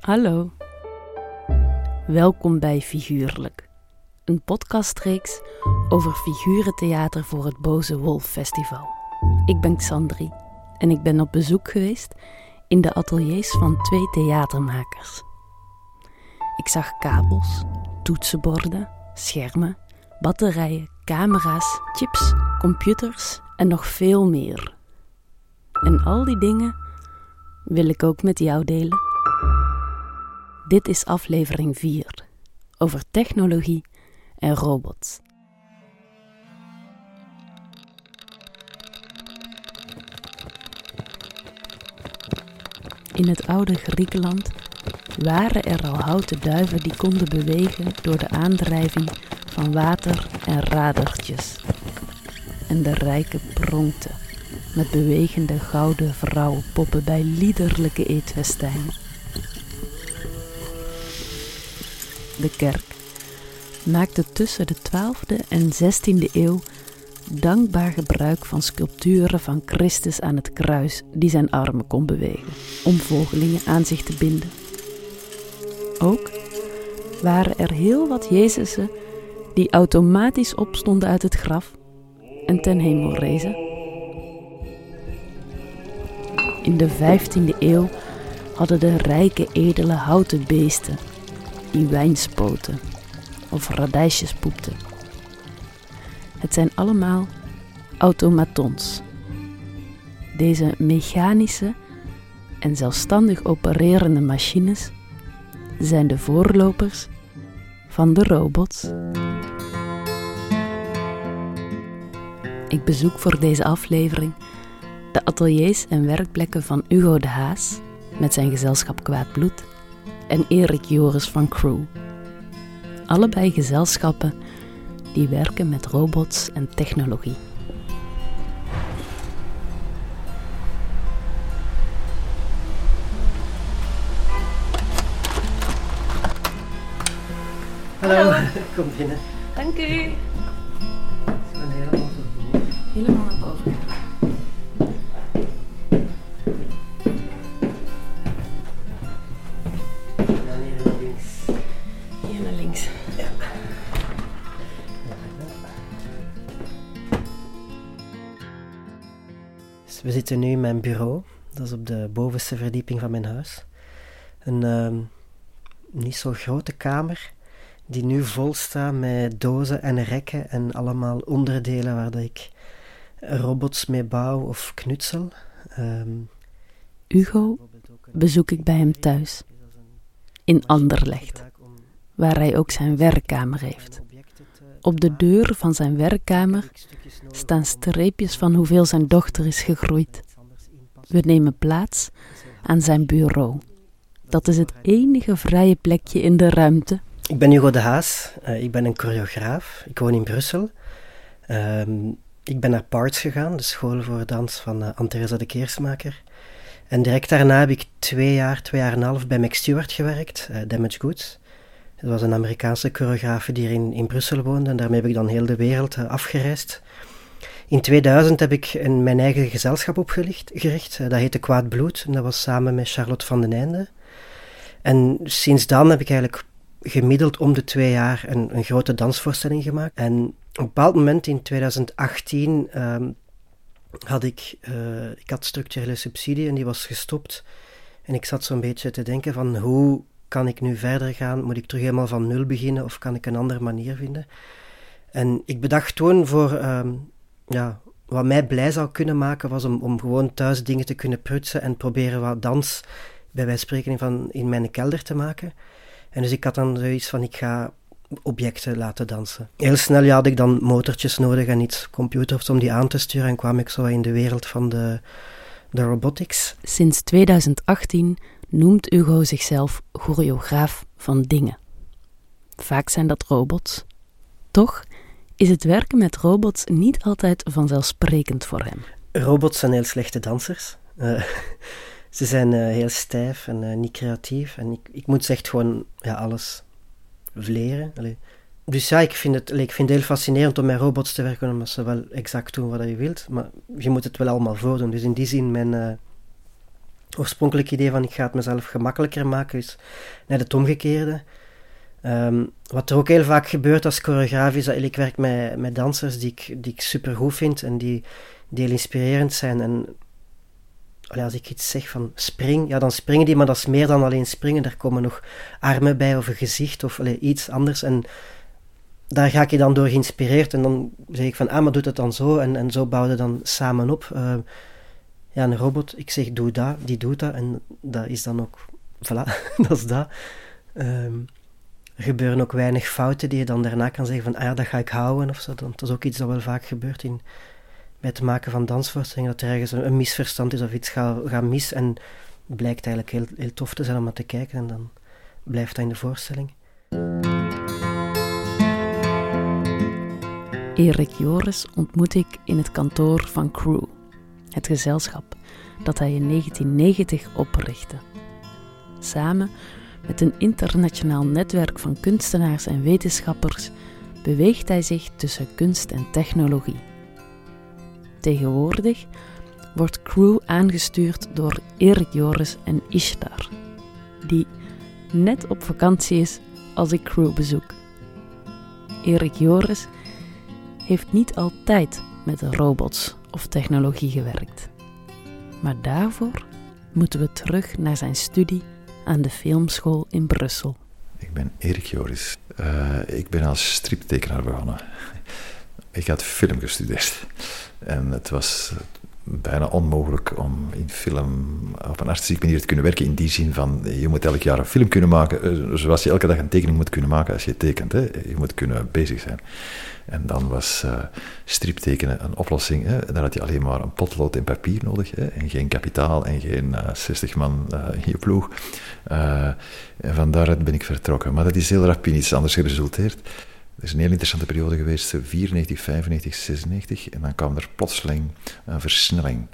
Hallo. Welkom bij Figuurlijk, een podcastreeks over figurentheater voor het Boze Wolf Festival. Ik ben Xandri en ik ben op bezoek geweest in de ateliers van twee theatermakers. Ik zag kabels, toetsenborden, schermen, batterijen, camera's, chips, computers en nog veel meer. En al die dingen wil ik ook met jou delen. Dit is aflevering 4 over technologie en robots. In het oude Griekenland waren er al houten duiven die konden bewegen door de aandrijving van water en radertjes. En de rijken pronkten met bewegende gouden vrouwenpoppen bij liederlijke eetfestijnen. De kerk maakte tussen de 12e en 16e eeuw dankbaar gebruik van sculpturen van Christus aan het kruis die zijn armen kon bewegen om volgelingen aan zich te binden. Ook waren er heel wat Jezusen die automatisch opstonden uit het graf en ten hemel rezen. In de 15e eeuw hadden de rijke edele houten beesten die wijn spoten of radijsjes poepten. Het zijn allemaal automatons. Deze mechanische en zelfstandig opererende machines zijn de voorlopers van de robots. Ik bezoek voor deze aflevering de ateliers en werkplekken van Hugo de Haas met zijn gezelschap Kwaad Bloed en Erik Joris van Crew. Allebei gezelschappen die werken met robots en technologie. Hallo, kom binnen. Dank u. we zitten nu in mijn bureau. Dat is op de bovenste verdieping van mijn huis. Een ehm, niet zo grote kamer die nu vol staat met dozen en rekken en allemaal onderdelen waar dat ik robots mee bouw of knutsel. Ehm, Hugo bezoek ik bij hem thuis, in Anderlecht, waar hij ook zijn werkkamer heeft. Op de deur van zijn werkkamer staan streepjes van hoeveel zijn dochter is gegroeid. We nemen plaats aan zijn bureau. Dat is het enige vrije plekje in de ruimte. Ik ben Hugo de Haas. Eh, ik ben een choreograaf. Ik woon in Brussel. Ehm, ik ben naar Parts gegaan, de school voor dans van uh, de Keersmaker. En direct daarna heb ik twee jaar, twee jaar en een half bij Max Stewart gewerkt, uh, Damage Goods. Dat was een Amerikaanse choreograaf die in, in Brussel woonde en daarmee heb ik dan heel de wereld afgereisd. In 2000 heb ik een, mijn eigen gezelschap opgericht. Gericht. dat heette Kwaad Bloed en dat was samen met Charlotte van den Einde. En sinds dan heb ik eigenlijk gemiddeld om de twee jaar een, een grote dansvoorstelling gemaakt. En op een bepaald moment in 2018 um, had ik, uh, ik had structurele subsidie en die was gestopt. En ik zat zo'n beetje te denken van hoe kan ik nu verder gaan? Moet ik terug helemaal van nul beginnen of kan ik een andere manier vinden? En ik bedacht toen voor, um, ja, wat mij blij zou kunnen maken was om, om gewoon thuis dingen te kunnen prutsen en proberen wat dans, bij wijze van spreken, in mijn kelder te maken. En dus ik had dan zoiets van, ik ga objecten laten dansen. Heel snel had ik dan motortjes nodig en iets computers om die aan te sturen en kwam ik zo in de wereld van de, de robotics. Sinds 2018 noemt Hugo zichzelf choreograaf van dingen. Vaak zijn dat robots. Toch is het werken met robots niet altijd vanzelfsprekend voor hem. Robots zijn heel slechte dansers. Uh, ze zijn uh, heel stijf en uh, niet creatief. En ik, ik moet echt gewoon ja, alles leren. Dus ja, ik vind, het, ik vind het heel fascinerend om met robots te werken, omdat ze wel exact doen wat je wilt. Maar je moet het wel allemaal voordoen. Dus in die zin, mijn, oorspronkelijk idee van ik ga het mezelf gemakkelijker maken, is net het omgekeerde. Ehm, wat er ook heel vaak gebeurt als choreograaf is dat ik werk met, met dansers die ik, die ik super goed vind en die, die heel inspirerend zijn. En als ik iets zeg van spring, ja dan springen die, maar dat is meer dan alleen springen. Daar komen nog armen bij of een gezicht of allee, iets anders. En daar ga ik je dan door geïnspireerd en dan zeg ik van, ah, maar doet het dan zo en, en zo bouwen we dan samen op. Uh, ja, een robot, ik zeg doe dat, die doet dat en dat is dan ook, voilà, dat is dat. Ehm, er gebeuren ook weinig fouten die je dan daarna kan zeggen van, ah ja, dat ga ik houden of zo. Dat is ook iets dat wel vaak gebeurt in, bij het maken van dansvoorstellingen, dat er ergens een, misverstand is of iets gaat, gaat mis en blijkt eigenlijk heel, heel tof te zijn om naar te kijken en dan blijft dat in de voorstelling. Erik Joris ontmoet ik in het kantoor van Crew, het gezelschap dat hij in 1990 oprichtte. Samen met een internationaal netwerk van kunstenaars en wetenschappers beweegt hij zich tussen kunst en technologie. Tegenwoordig wordt Crew aangestuurd door Erik Joris en Ishtar, die net op vakantie is als ik Crew bezoek. Erik Joris heeft niet altijd met robots of technologie gewerkt. Maar daarvoor moeten we terug naar zijn studie aan de filmschool in Brussel. Ik ben Erik Joris. Uh, ik ben als striptekenaar begonnen. Ik had film gestudeerd. En het was bijna onmogelijk om in film op een artistieke manier te kunnen werken. In die zin van, je moet elk jaar een film kunnen maken, eh, zoals je elke dag een tekening moet kunnen maken als je tekent. Hè. Je moet kunnen bezig zijn. En dan was uh, striptekenen een oplossing. Hè. Dan had je alleen maar een potlood en papier nodig. Hè. En geen kapitaal en geen uh, eh, 60 man in je ploeg. en van daaruit ben ik vertrokken. Maar dat is heel rap in iets anders geresulteerd. Het is een heel interessante periode geweest, 94, 95, 96. En dan kwam er plotseling een versnelling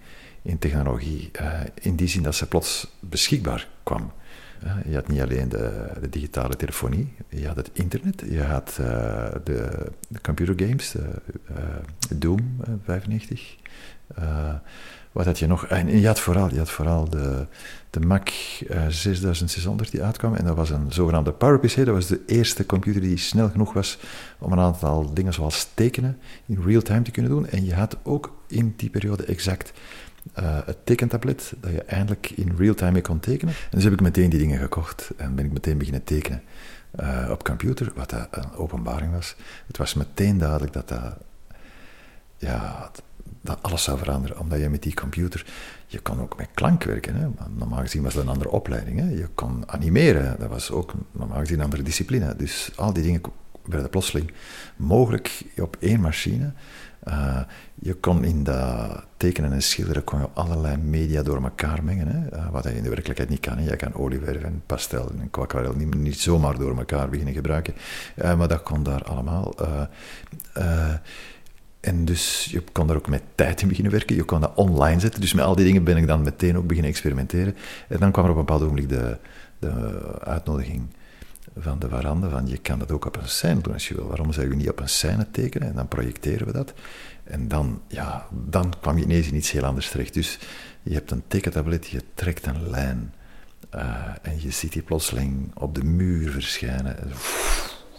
in technologie. Uh, in die zin dat ze plots beschikbaar kwam. Uh, je had niet alleen de, de, digitale telefonie, je had het internet, je had uh, de, de computergames, de, Doom 95. Wat had je nog? En je had vooral, je had vooral de, de Mac 6600 die uitkwam. En dat was een zogenaamde PowerPC. Dat was de eerste computer die snel genoeg was om een aantal dingen zoals tekenen in real time te kunnen doen. En je had ook in die periode exact uh, het tekentablet dat je eindelijk in real time mee kon tekenen. En dus heb ik meteen die dingen gekocht en ben ik meteen beginnen tekenen uh, op computer, wat een openbaring was. Het was meteen duidelijk dat dat ja, dat alles zou veranderen. Omdat je met die computer, je kon ook met klank werken. Hè. Normaal gezien was dat een andere opleiding. Hè. Je kon animeren, dat was ook normaal gezien een andere discipline. Dus al die dingen werden plotseling mogelijk op één machine. Uh, je kon in dat tekenen en schilderen kon je allerlei media door elkaar mengen. Hè? Uh, wat je in de werkelijkheid niet kan. Hè? Je kan olieverf en pastel en aquarel niet, niet zomaar door elkaar beginnen gebruiken. Uh, maar dat kon daar allemaal. En dus je kon daar ook met tijd in beginnen werken. Je kon dat online zetten. Dus met al die dingen ben ik dan meteen ook beginnen experimenteren. En dan kwam er op een bepaald moment de, de uitnodiging van de veranda van je kan dat ook op een scène doen als je wil. Waarom zou je niet op een scène tekenen? En dan projecteren we dat. En dan, ja, dan kwam je ineens in iets heel anders terecht. Dus je hebt een tekentablet, je trekt een lijn. Uh, en je ziet die plotseling op de muur verschijnen.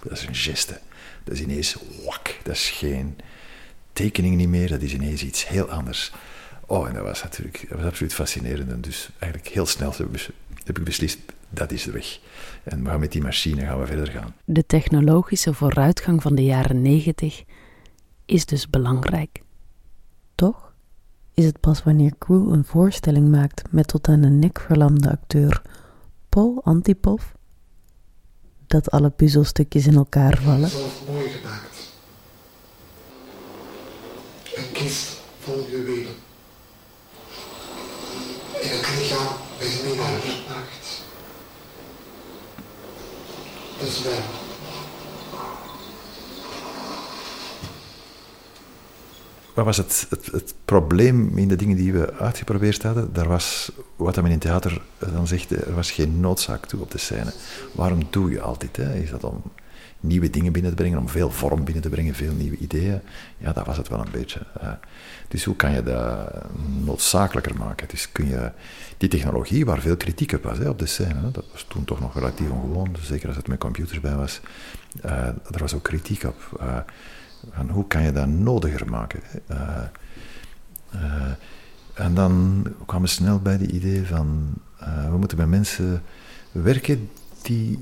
dat is een geste. Dat is ineens wak. Dat is geen tekening niet meer, dat is ineens iets heel anders. Oh, en dat was natuurlijk dat was absoluut fascinerend. En dus eigenlijk heel snel heb ik beslist, dat is de weg. En we gaan met die machine gaan we verder gaan. De technologische vooruitgang van de jaren negentig is dus belangrijk. Toch is het pas wanneer Crew een voorstelling maakt met tot aan de nek verlamde acteur Paul Antipov dat alle puzzelstukjes in elkaar vallen. mooi gemaakt een kist vol juwelen. In het lichaam bij de nacht. Dus wel. Wat was het, het, het, probleem in de dingen die we uitgeprobeerd hadden? Daar was, wat men in theater dan zegt, er was geen noodzaak toe op de scène. Waarom doe je altijd? Hè? Is dat om nieuwe dingen binnen te brengen, om veel vorm binnen te brengen, veel nieuwe ideeën. Ja, dat was het wel een beetje. Uh, dus hoe kan je dat noodzakelijker maken? Dus kun je die technologie, waar veel kritiek op was hè, op de scène, hè, dat was toen toch nog relatief ongewoon, zeker als het met computers bij was, uh, er was ook kritiek op. Van hoe kan je dat nodiger maken? en dan kwamen we snel bij de idee van, we moeten bij mensen werken die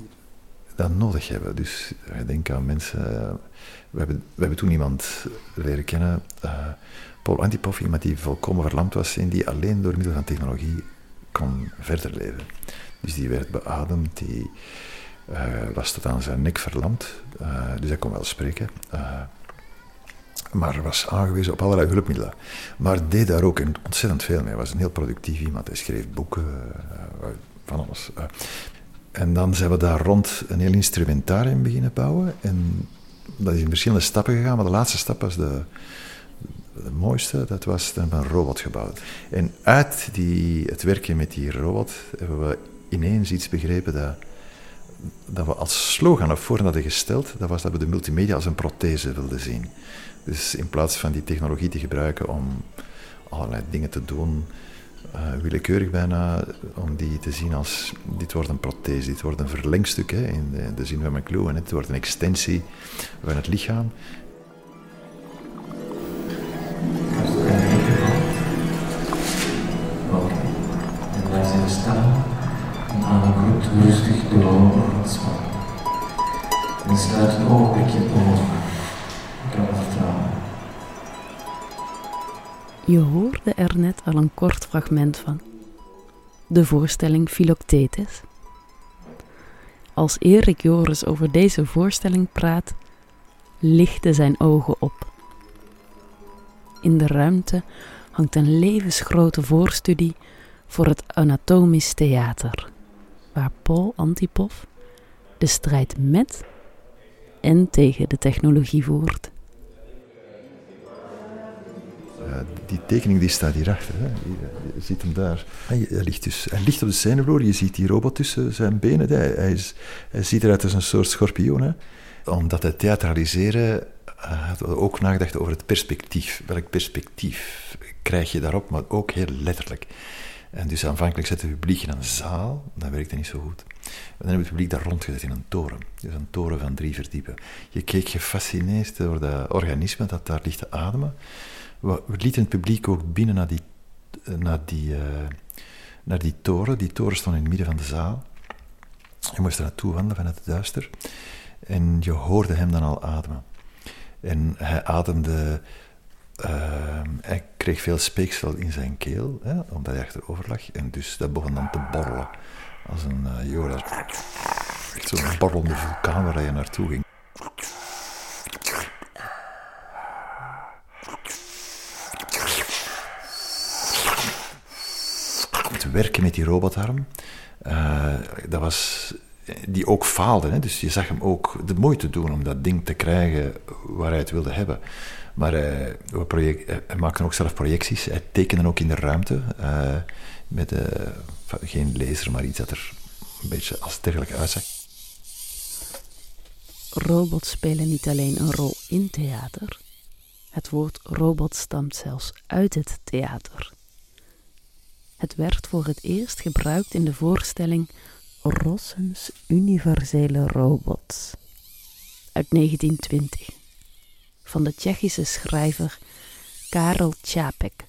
dat nodig hebben. Dus ik denk aan mensen. We hebben, we hebben toen iemand leren kennen, uh, Paul Antipov, iemand die volkomen verlamd was en die alleen door middel van technologie kon verder leven. Dus die werd beademd, die uh, was tot aan zijn nek verlamd, dus hij kon wel spreken. maar was aangewezen op allerlei hulpmiddelen. Maar deed daar ook ontzettend veel mee. Was een heel productief iemand. Hij schreef boeken, van alles. En dan zijn we daar rond een heel instrumentarium beginnen bouwen. En dat is in verschillende stappen gegaan, maar de laatste stap was de, mooiste. Dat was, dan een robot gebouwd. En uit die, het werken met die robot hebben we ineens iets begrepen dat, dat we als slogan op voorhand hadden gesteld. Dat was dat we de multimedia als een prothese wilden zien. Dus in plaats van die technologie te gebruiken om allerlei dingen te doen uh, willekeurig bijna om die te zien als dit wordt een prothese, dit wordt een verlengstuk hè, in de, de zin van McLuhan. Het wordt een extensie van het lichaam. En wij zijn staan en adem goed rustig door ontspannen. En sluit een ogenblikje ogen. Je hoorde er net al een kort fragment van. De voorstelling Philoctetes. Als Erik Joris over deze voorstelling praat, lichten zijn ogen op. In de ruimte hangt een levensgrote voorstudie voor het Anatomisch Theater, waar Paul Antipov de strijd met en tegen de technologie voert. Die tekening die staat hierachter. Hè. Je, ziet hem daar. Hij, ligt dus, hij ligt op de scenevloer. Je ziet die robot tussen zijn benen. Hij, hij, is, hij ziet eruit als een soort schorpioen. Hè. Omdat het theatraliseren uh, had ook nagedacht over het perspectief. Welk perspectief krijg je daarop, maar ook heel letterlijk. En dus aanvankelijk zette het publiek in een zaal, dat werkte niet zo goed. En dan hebben het publiek daar rondgezet in een toren. Dus een toren van drie verdiepen. Je keek gefascineerd door dat organisme dat daar ligt te ademen we, lieten het publiek ook binnen naar die, naar, die, uh, naar die toren. Die toren stond in het midden van de zaal. Je moest er naartoe wandelen vanuit het duister. En je hoorde hem dan al ademen. En hij ademde... Uh, hij kreeg veel speeksel in zijn keel, hè, omdat hij achterover lag. En dus dat begon dan te borrelen. Als een uh, zo'n borrelende vulkaan waar hij naartoe ging. Werken met die robotarm, uh, dat was, die ook faalde. Hè? Dus je zag hem ook de moeite doen om dat ding te krijgen waar hij het wilde hebben. Maar project, uh, hij maakte ook zelf projecties. Hij tekende ook in de ruimte. met geen laser, maar iets dat er een beetje als dergelijk uitzag. Robots spelen niet alleen een rol in theater. Het woord robot stamt zelfs uit het theater. Het werd voor het eerst gebruikt in de voorstelling Rossens Universele Robots uit 1920 van de Tsjechische schrijver Karel Čapek.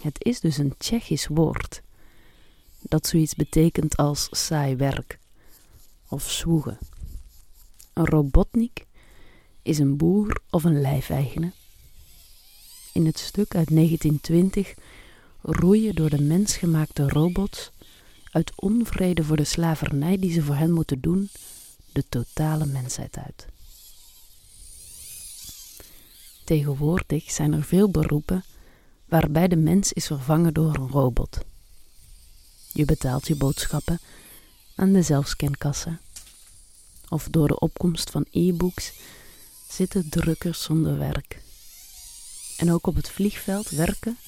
Het is dus een Tsjechisch woord dat zoiets betekent als saai werk of zwoegen. Een robotnik is een boer of een lijfeigene. In het stuk uit 1920 roeien door de mensgemaakte robots uit onvrede voor de slavernij die ze voor hen moeten doen, de totale mensheid uit. Tegenwoordig zijn er veel beroepen waarbij de mens is vervangen door een robot. Je betaalt je boodschappen aan de zelfscankassa. Of door de opkomst van e-books zitten drukkers zonder werk. En ook op het vliegveld werken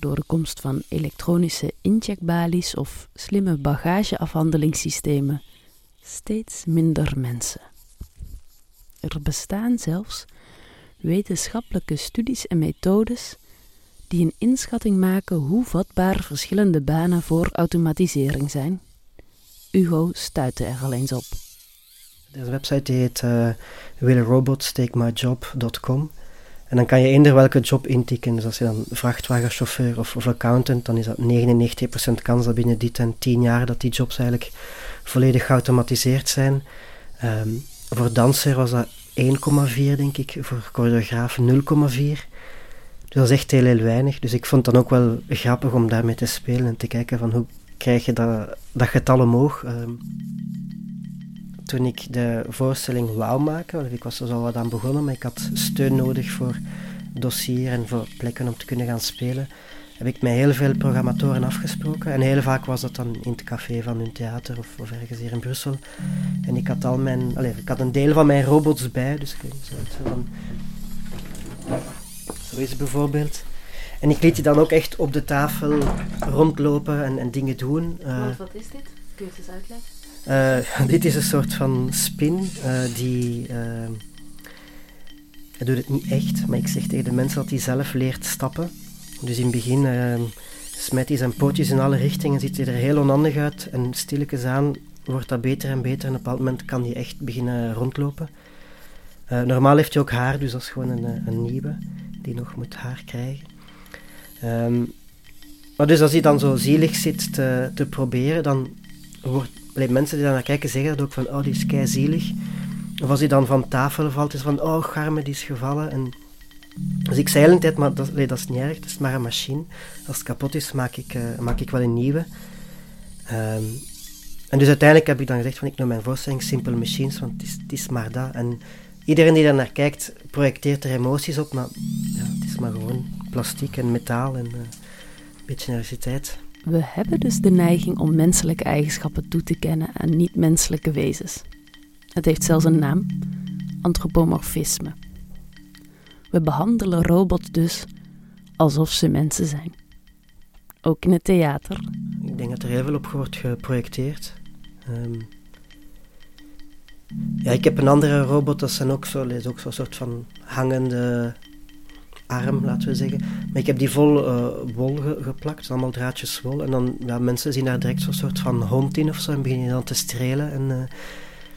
door de komst van elektronische incheckbalies of slimme bagageafhandelingssystemen steeds minder mensen. Er bestaan zelfs wetenschappelijke studies en methodes die een inschatting maken hoe vatbaar verschillende banen voor automatisering zijn. Hugo stuitte er al eens op. Deze website heet uh, willrobotstakemyjob.com en dan kan je eender welke job intikken. Dus als je dan vrachtwagenchauffeur of, accountant, dan is dat 99% kans dat binnen die 10 jaar dat die jobs eigenlijk volledig geautomatiseerd zijn. Um, voor danser was dat 1,4 denk ik, voor choreograaf 0,4. Dus dat is echt heel, heel weinig. Dus ik vond het dan ook wel grappig om daarmee te spelen en te kijken van hoe krijg je dat, dat getal omhoog. Um, toen ik de voorstelling wou maken, ik was er al wat aan begonnen, maar ik had steun nodig voor dossier en voor plekken om te kunnen gaan spelen, heb ik met heel veel programmatoren afgesproken. En heel vaak was dat dan in het café van hun theater of, of ergens hier in Brussel. En ik had al mijn, allez, ik had een deel van mijn robots bij, dus ik zo van, zo is het bijvoorbeeld. En ik liet die dan ook echt op de tafel rondlopen en, en dingen doen. Uh, wat is dit? Kun je het eens uitleggen? Uh, dit is een soort van spin uh, die. Uh, hij doet het niet echt, maar ik zeg tegen de mensen dat hij zelf leert stappen. Dus in het begin smijt hij zijn pootjes in alle richtingen, ziet hij er heel onhandig uit. En stilletjes aan wordt dat beter en beter. En op een bepaald moment kan hij echt beginnen rondlopen. normaal heeft hij ook haar, dus dat is gewoon een, een nieuwe die nog moet haar krijgen. Um, maar dus als hij dan zo zielig zit te, te proberen, dan wordt mensen die daar naar kijken zeggen dat ook van, oh, die is kei zielig. Of als hij dan van tafel valt, is van, oh, Garme, die is gevallen. En dus ik zei de hele tijd, maar dat, dat is niet erg, het is maar een machine. Als het kapot is, maak ik, uh, maak ik wel een nieuwe. Um, en dus uiteindelijk heb ik dan gezegd van, ik noem mijn voorstelling Simple Machines, want het is, maar dat. En iedereen die daar naar kijkt, projecteert er emoties op, maar ja, het is maar gewoon plastiek en metaal en uh, een beetje elektriciteit. We hebben dus de neiging om menselijke eigenschappen toe te kennen aan niet-menselijke wezens. Het heeft zelfs een naam: antropomorfisme. We behandelen robots dus alsof ze mensen zijn. Ook in het theater. Ik denk dat er heel veel op wordt geprojecteerd. Um, ja, ik heb een andere robot, dat zijn ook zo, is ook zo'n soort van hangende arm, laten we zeggen. Maar ik heb die vol uh, wol ge geplakt, allemaal draadjes wol. En dan, ja, mensen zien daar direct zo'n soort van hond in of zo en beginnen dan te strelen. En, uh,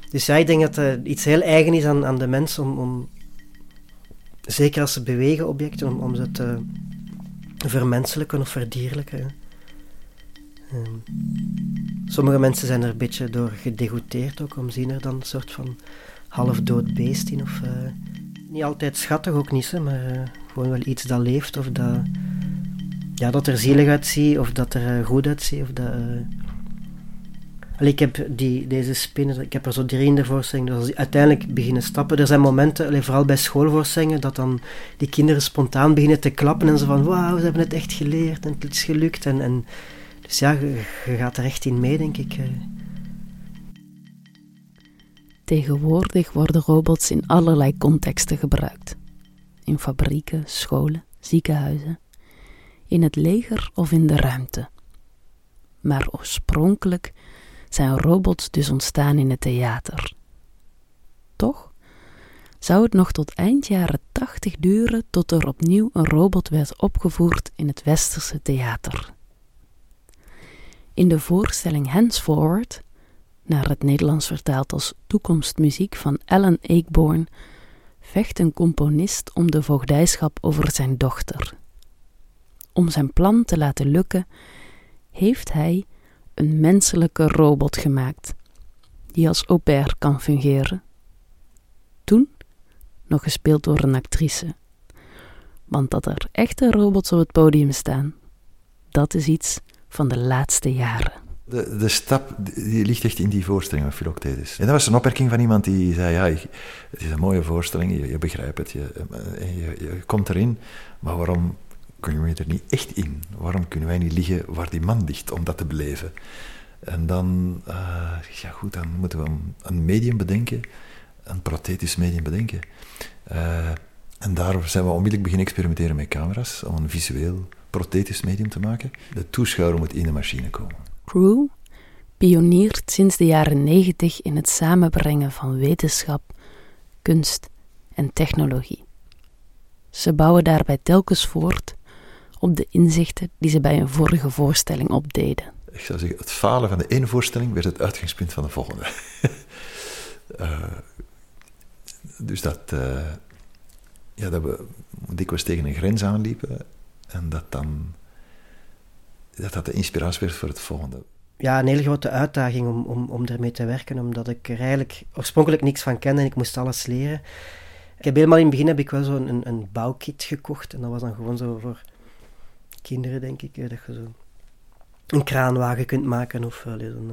dus ja, ik denk dat er iets heel eigen is aan, aan de mens om, om, zeker als ze bewegen objecten, om, om ze te vermenselijken of verdierlijken. Um, sommige mensen zijn er een beetje door gedegoteerd ook, om zien er dan een soort van half dood beest in. Of, uh, niet altijd schattig ook niet, maar gewoon wel iets dat leeft of dat, ja, dat er zielig uitziet of dat er uh, goed uitziet. Of dat, uh... Ik heb die, deze spinnen, ik heb er zo drie in de voorstelling, dus als die uiteindelijk beginnen stappen, er zijn momenten, allee, vooral bij schoolvoorstellingen, dat dan die kinderen spontaan beginnen te klappen en zo van wauw, ze hebben het echt geleerd en het is gelukt. En, en, dus ja, je, je gaat er echt in mee, denk ik. Eh. Tegenwoordig worden robots in allerlei contexten gebruikt in fabrieken, scholen, ziekenhuizen, in het leger of in de ruimte. Maar oorspronkelijk zijn robots dus ontstaan in het theater. Toch zou het nog tot eind jaren tachtig duren tot er opnieuw een robot werd opgevoerd in het westerse theater. In de voorstelling Henceforward, naar het Nederlands vertaald als Toekomstmuziek van Alan Ayckbourn, vecht een componist om de voogdijschap over zijn dochter. Om zijn plan te laten lukken, heeft hij een menselijke robot gemaakt, die als au pair kan fungeren. Toen nog gespeeld door een actrice. Want dat er echte robots op het podium staan, dat is iets van de laatste jaren. De, de stap die ligt echt in die voorstelling van Philoctetes. En dat was een opmerking van iemand die zei, ja, het is een mooie voorstelling, je, je begrijpt het, je, eh, je, je, komt erin, maar waarom kunnen we er niet echt in? Waarom kunnen wij niet liggen waar die man ligt om dat te beleven? En dan, uh, ja goed, dan moeten we een, medium bedenken, een prothetisch medium bedenken. Uh, en daar zijn we onmiddellijk beginnen experimenteren met camera's, om een visueel prothetisch medium te maken. De toeschouwer moet in de machine komen. Crew, pioniert sinds de jaren 90 in het samenbrengen van wetenschap, kunst en technologie. Ze bouwen daarbij telkens voort op de inzichten die ze bij een vorige voorstelling opdeden. Ik zou zeggen, het falen van de ene voorstelling werd het uitgangspunt van de volgende. uh, dus dat, uh, ja, dat we dikwijls tegen een grens aanliepen en dat dan dat, dat de inspiratie werd voor het volgende. Ja, een hele grote uitdaging om, om, om ermee te werken, omdat ik er eigenlijk oorspronkelijk niks van kende en ik moest alles leren. Ik heb helemaal in het begin heb ik wel zo'n een, een bouwkit gekocht en dat was dan gewoon zo voor kinderen, denk ik, dat je zo een kraanwagen kunt maken of een,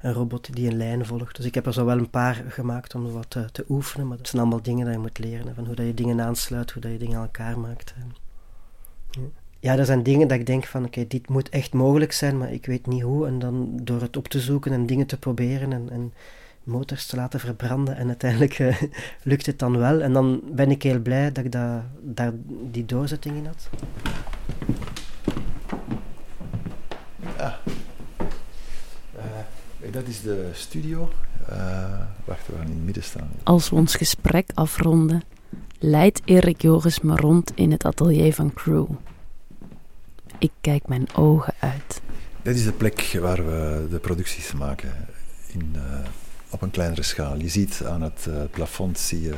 een robot die een lijn volgt. Dus ik heb er zo wel een paar gemaakt om wat te, te oefenen, maar het zijn allemaal dingen dat je moet leren, van hoe dat je dingen aansluit, hoe dat je dingen aan elkaar maakt. Ja, er zijn dingen dat ik denk van, oké, dit moet echt mogelijk zijn, maar ik weet niet hoe. En dan door het op te zoeken en dingen te proberen en, en motors te laten verbranden. En uiteindelijk uh, lukt het dan wel. En dan ben ik heel blij dat ik da, daar die doorzetting in had. Ja. Uh, dat is de studio. Uh, wacht, we gaan in het midden staan. Als we ons gesprek afronden, leidt Erik Joris me rond in het atelier van Crew. Ik kijk mijn ogen uit. Dit is de plek waar we de producties maken in, uh, op een kleinere schaal. Je ziet aan het uh, plafond zie je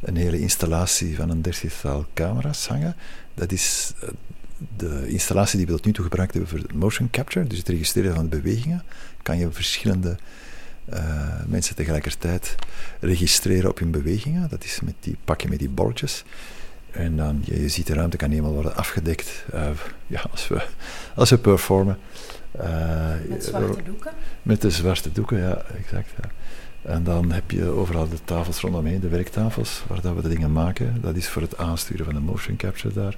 een hele installatie van een dertigtal camera's hangen. Dat is uh, de installatie die we tot nu toe gebruikt hebben voor motion capture, dus het registreren van bewegingen. Kan je verschillende mensen tegelijkertijd registreren op hun bewegingen. Dat is met die, pak je met die bolletjes. En dan, je, je ziet de ruimte kan helemaal worden afgedekt uh, ja, als, we, als we performen. Uh, met zwarte doeken? Met de zwarte doeken, ja, exact. Ja. En dan heb je overal de tafels rondomheen, de werktafels, waar dat we de dingen maken. Dat is voor het aansturen van de motion capture daar.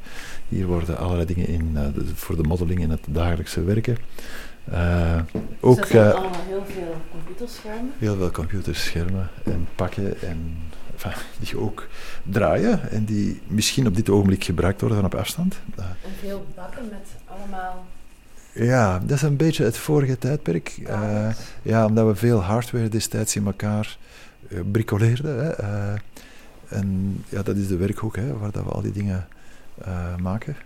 Hier worden allerlei dingen in, uh, de, voor de modeling in het dagelijkse werken. Uh, ook, dus er zijn allemaal heel veel computerschermen? Heel veel computerschermen en pakken en die ook draaien en die misschien op dit ogenblik gebruikt worden van op afstand. En veel bakken met allemaal. Ja, dat is een beetje het vorige tijdperk. Uh, ja, omdat we veel hardware destijds in elkaar uh, bricoleerden. Hè. Uh, en ja, dat is de werkhoek hè, waar dat we al die dingen maken.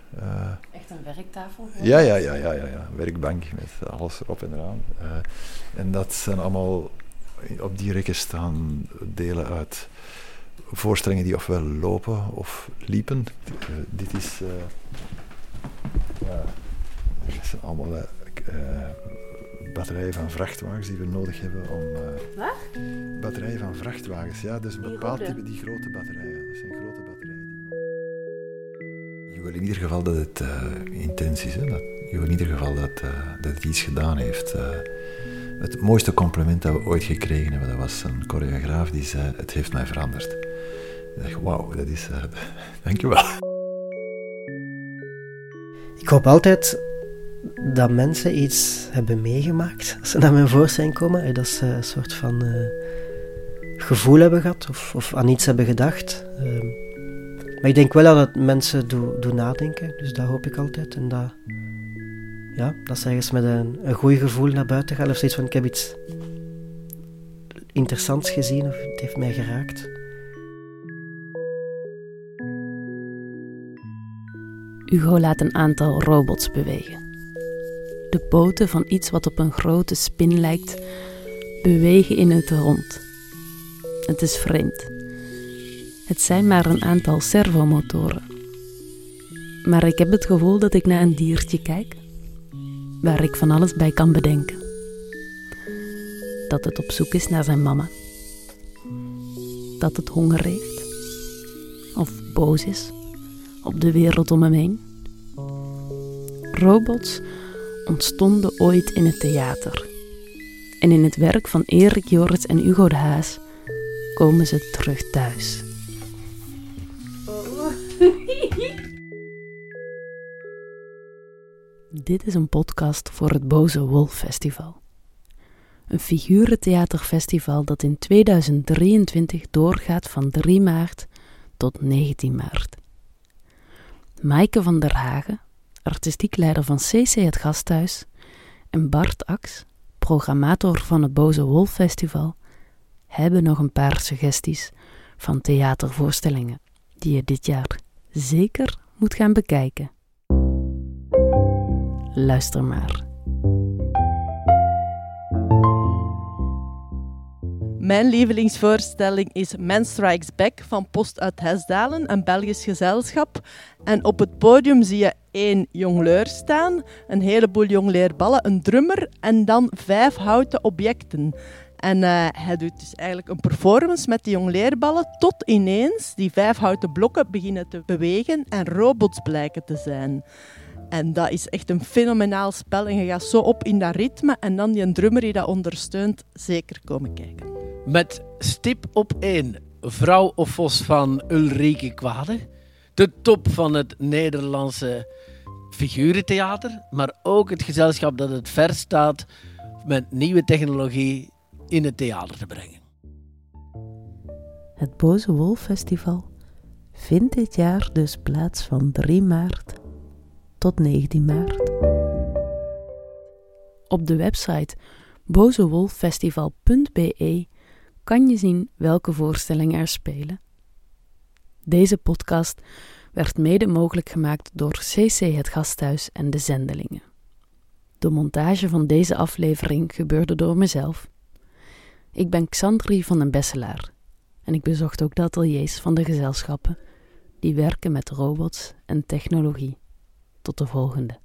Echt een werktafel? Ja, ja, ja, ja, ja, ja. werkbank met alles erop en eraan. en dat zijn allemaal op die rekken staan delen uit voorstellingen die ofwel lopen of liepen. Uh, dit is. Uh, ja, zijn allemaal uh, batterijen van vrachtwagens die we nodig hebben om. Wat? Batterijen van vrachtwagens, ja, dus een bepaald type, die grote batterijen. Dat zijn grote batterijen. Je wil in ieder geval dat het intens is, hè? Dat, je wil in ieder geval dat, dat het iets gedaan heeft. Het mooiste compliment dat we ooit gekregen hebben, dat was een choreograaf die zei: Het heeft mij veranderd. Ik dacht, wauw, dat is... Uh, dankjewel. Ik hoop altijd dat mensen iets hebben meegemaakt als ze naar mijn voorstelling komen. Dat ze een soort van uh, gevoel hebben gehad of, of, aan iets hebben gedacht. Uh, maar ik denk wel dat mensen doen do nadenken. Dus dat hoop ik altijd. En dat, ja, dat ze ergens met een, een goed gevoel naar buiten gaan. Of zoiets van, ik heb iets interessants gezien of het heeft mij geraakt. Hugo laat een aantal robots bewegen. De poten van iets wat op een grote spin lijkt, bewegen in het rond. Het is vreemd. Het zijn maar een aantal servomotoren. Maar ik heb het gevoel dat ik naar een diertje kijk, waar ik van alles bij kan bedenken. Dat het op zoek is naar zijn mama. Dat het honger heeft. Of boos is op de wereld om hem heen. Robots ontstonden ooit in het theater. En in het werk van Erik Joris en Hugo de Haas komen ze terug thuis. Dit is een podcast voor het Boze Wolf Festival. Een figurentheaterfestival dat in 2023 doorgaat van 3 maart tot 19 maart. Maaike van der Hagen, artistiek leider van CC Het Gasthuis, en Bart Ax, programmator van het Boze Wolf Festival, hebben nog een paar suggesties van theatervoorstellingen die je dit jaar zeker moet gaan bekijken. Luister maar. Mijn lievelingsvoorstelling is Man Strikes Back van Post uit Hesdalen, een Belgisch gezelschap. En op het podium zie je één jongleur staan, een heleboel jongleerballen, een drummer en dan vijf houten objecten. En uh, hij doet dus eigenlijk een performance met die jongleerballen tot ineens die vijf houten blokken beginnen te bewegen en robots blijken te zijn. En dat is echt een fenomenaal spel en je gaat zo op in dat ritme en dan die drummer die dat ondersteunt, zeker komen kijken. Met stip op één, Vrouw of Vos van Ulrike Kwade. De top van het Nederlandse figurentheater, maar ook het gezelschap dat het ver staat met nieuwe technologie in het theater te brengen. Het Boze Wolf Festival vindt dit jaar dus plaats van 3 maart tot 19 maart. Op de website bozewolffestival.be kan je zien welke voorstellingen er spelen. Deze podcast werd mede mogelijk gemaakt door CC Het Gasthuis en de Zendelingen. De montage van deze aflevering gebeurde door mezelf. Ik ben Xandri van den Besselaar en ik bezocht ook de ateliers van de gezelschappen die werken met robots en technologie. Tot de volgende.